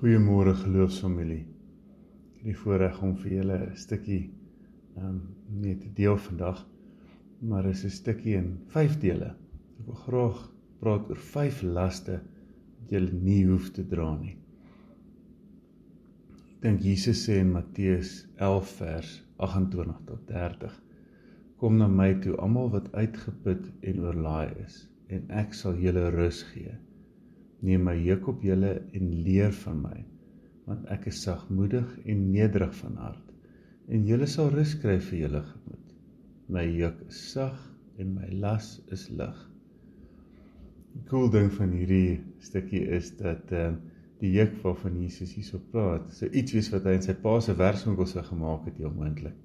Goeiemôre geloofsfamilie. Ek het die voorreg om vir julle 'n stukkie ehm um, nee te deel vandag, maar is 'n stukkie in 5 dele. Ek wil graag praat oor 5 laste wat jy nie hoef te dra nie. Ek dink Jesus sê in Matteus 11 vers 28 tot 30: Kom na my toe almal wat uitgeput en oorlaai is, en ek sal julle rus gee. Neem my juk op julle en leer van my, want ek is sagmoedig en nederig van hart, en julle sal rus kry vir julle gemoed. My juk is sag en my las is lig. Die cool ding van hierdie stukkie is dat uh, die juk waarvan Jesus hierso praat, so iets wees wat hy in sy pa se werkswinkel sou gemaak het, heel moontlik.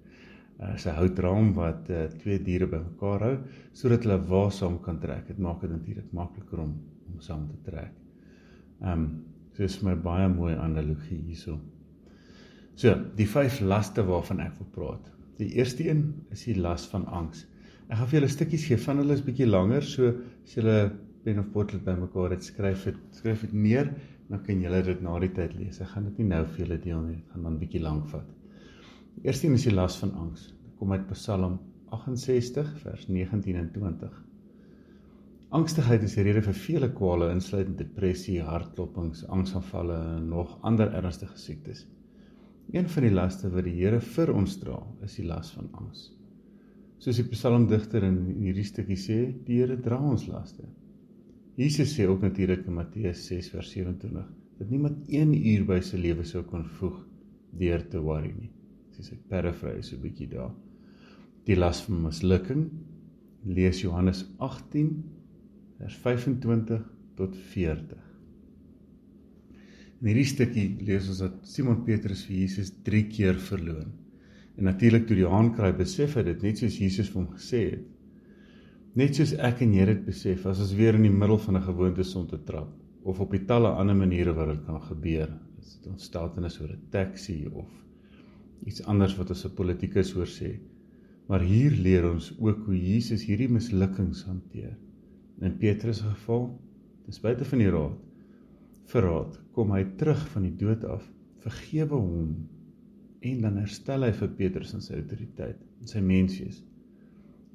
Uh, sy houtraam wat uh, twee diere bymekaar hou sodat hulle waasaam kan trek. Dit maak dit natuurlik makliker om om saam te trek. Ehm um, so is my baie mooi analogie hierso. So, die vyf laste waarvan ek wil praat. Die eerste een is die las van angs. Ek gaan vir julle stukkies gee van hulle is bietjie langer, so as julle pen of potlood bymekaar het, skryf dit skryf dit neer, dan kan julle dit na die tyd lees. Ek gaan dit nie nou vir julle deel nie, dit gaan dan bietjie lank vat. Die eerste een is die las van angs. Dit kom uit Psalm 68 vers 19 en 20. Angstigheid is die rede vir vele kwale insluitend depressie, hartklopings, angsaanvalle en nog ander ernstige siektes. Een van die laste wat die Here vir ons dra, is die las van angs. Soos die psalmdigter in hierdie stukkie sê, die Here dra ons laste. Jesus sê ook natuurlik in Matteus 6 vers 27 dat niemand 1 uur by sy lewe sou kon voeg deur te worry nie. Dis 'n paraphrase so 'n bietjie daar. Die las van mislukking lees Johannes 18 vers 25 tot 40. In hierdie stukkie lees ons dat Simon Petrus vir Jesus 3 keer verloon. En natuurlik toe die haan kraai besef hy dit net soos Jesus vir hom gesê het. Net soos ek en jy dit besef as ons weer in die middel van 'n gewoonte son te trap of op die talle ander maniere wat dit kan gebeur. Dit ontstaan is oor 'n taxi of iets anders wat ons 'n politikus hoor sê. Maar hier leer ons ook hoe Jesus hierdie mislukkings hanteer. In Petrus se geval, ten spyte van die raad, verraad, kom hy terug van die dood af, vergewe hom en dan herstel hy vir Petrus en sy autoriteit en sy menswees.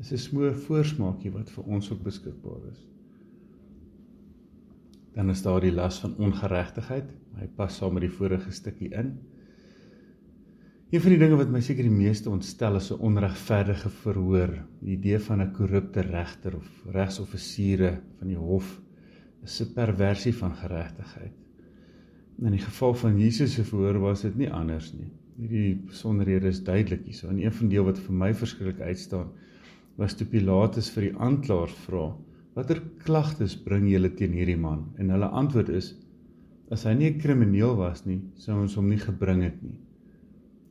Dis 'n smoor voorsmaakie wat vir ons ook beskikbaar is. Dan is daar die las van ongeregtigheid. Hy pas saam met die vorige stukkie in. Een van die dinge wat my seker die meeste ontstel is 'n onregverdige verhoor. Die idee van 'n korrupte regter of regsoffisiere van die hof is 'n perversie van geregtigheid. In die geval van Jesus se verhoor was dit nie anders nie. Hierdie besonderhede is duidelik hier. So in een van die deel wat vir my verskriklik uitstaan was toe Pilatus vir die aanklaers vra: "Watter klagtes bring julle teen hierdie man?" En hulle antwoord is: "As hy nie 'n krimineel was nie, sou ons hom nie gebring het nie."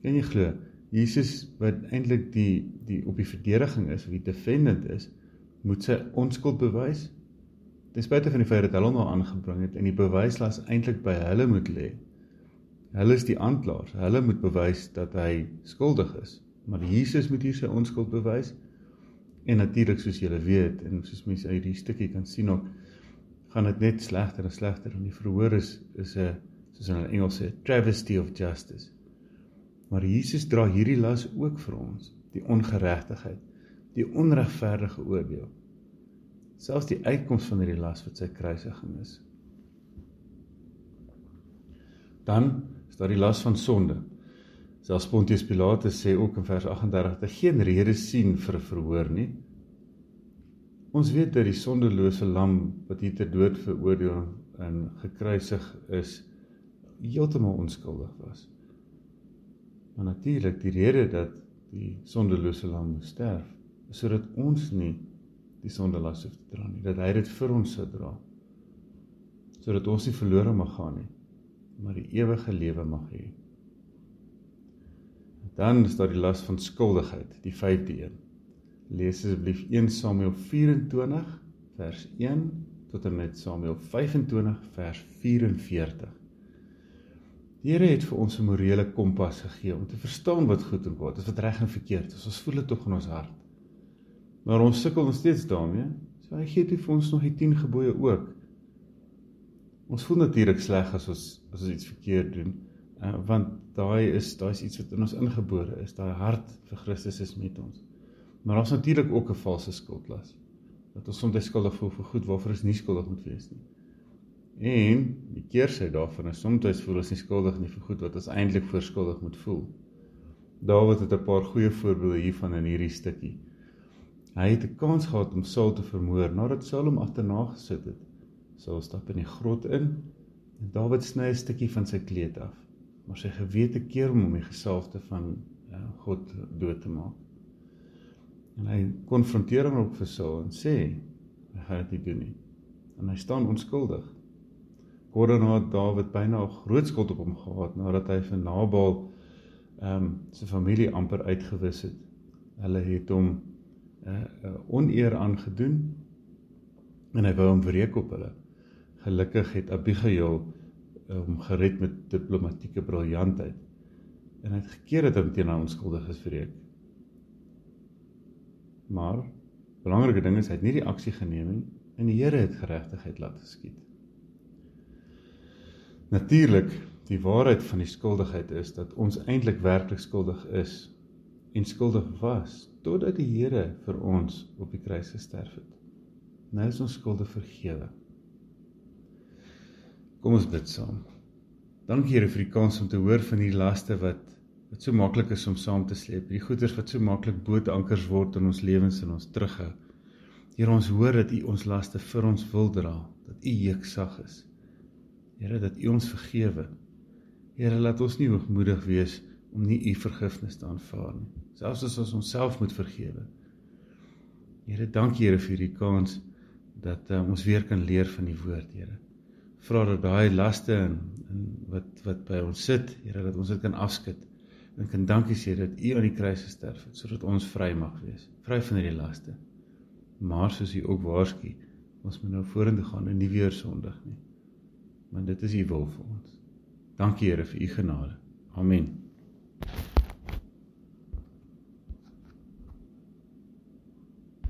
Kan jy glo? Jesus wat eintlik die die op die verdediging is, wie defendant is, moet sy onskuld bewys. Ten spyte van die feit dat hulle hom aangebring het en die bewyslas eintlik by hulle moet lê. Hulle is die aanklaers. Hulle moet bewys dat hy skuldig is. Maar Jesus moet hier sy onskuld bewys. En natuurlik soos julle weet en soos mense uit hierdie stukkie kan sien ook gaan dit net slegter en slegter en die verhoor is is 'n soos in Engels sê travesty of justice. Maar Jesus dra hierdie las ook vir ons, die ongeregtigheid, die onregverdige oordeel. Selfs die uitkoms van hierdie las wat sy kruisiging is. Dan is daar die las van sonde. Selfs Pontius Pilatus sê ook in vers 38 dat geen rede sien vir verhoor nie. Ons weet dat die sondelose lam wat hier ter dood veroordeel en gekruisig is, heeltemal onskuldig was. Maar natuurlik die rede dat die sondelose lam moes sterf, is sodat ons nie die sondelas hoef te dra nie, dat hy dit vir ons sou dra. Sodat ons nie verlore mag gaan nie, maar die ewige lewe mag hê. Dan is daar die las van skuldigheid, die 5de een. Lees asseblief 1 Samuel 24 vers 1 tot en met Samuel 25 vers 44. Die Here het vir ons 'n morele kompas gegee om te verstaan wat goed en kwaad is, wat reg en verkeerd is. Ons voel dit tog in ons hart. Maar ons sukkel nog steeds daarmee. So hy gee dit vir ons nog die 10 gebooie ook. Ons voel natuurlik sleg as ons as ons iets verkeerd doen, uh, want daai is daai is iets wat in ons ingebore is. Daai hart vir Christus is met ons. Maar daar's natuurlik ook 'n valse skuldlas. Dat ons soms skuldig voel vir goed waarvoor ons nie skuldig moet wees nie. En die keersy daarvan is soms voel ons nie skuldig nie vir goed wat ons eintlik verskuldig moet voel. Dawid het 'n paar goeie voorbeelde hiervan in hierdie stukkie. Hy het 'n kans gehad om Saul te vermoor nadat Saul hom agterna gesit het. Saul stap in die grot in en Dawid sny 'n stukkie van sy kleed af. Maar sy gewete keer hom om die gesalfde van ja, God dood te maak. En hy konfronteer hom op vir Saul en sê hy gaan dit nie doen nie. En hy staan onskuldig. Het Dawid byna 'n groot skuld op hom gehad nadat hy vir Nabal ehm um, sy familie amper uitgewis het. Hulle het hom 'n uh, eh, uh, eh, oneer aangedoen en hy wou hom wreek op hulle. Gelukkig het Abigail eh, hom um, gered met diplomatieke briljantheid en hy het gekeer dat hy teen haar onskuldiges wreek. Maar belangrike ding is hy het nie die aksie geneem nie en die Here het geregtigheid laat geskied. Natuurlik Die waarheid van die skuldigheid is dat ons eintlik werklik skuldig is en skuldig was totdat die Here vir ons op die kruis gesterf het. Nou is ons skulde vergewe. Kom ons bid saam. Dankie Here vir die kans om te hoor van hierdie laste wat wat so maklik is om saam te sleep. Die goeders wat so maklik bootankers word in ons lewens en ons terughou. Here ons hoor dat U ons laste vir ons wil dra, dat U juk-sag is. Here dat U ons vergewe Here, laat ons nie hoogmoedig wees om nie u vergifnis te aanvaar nie, selfs as ons onsself moet vergewe. Here, dankie Here vir hierdie kans dat uh, ons weer kan leer van die woord, Here. Vra dat daai laste en, en wat wat by ons sit, Here, dat ons dit kan afskud. En kan dankie sê dat u aan die kruis gesterf het sodat ons vry mag wees, vry van hierdie laste. Maar soos u ook waarsku, ons moet nou vorentoe gaan en nie weer sondig nie. Want dit is u wil vir ons. Dankie Here vir u genade. Amen.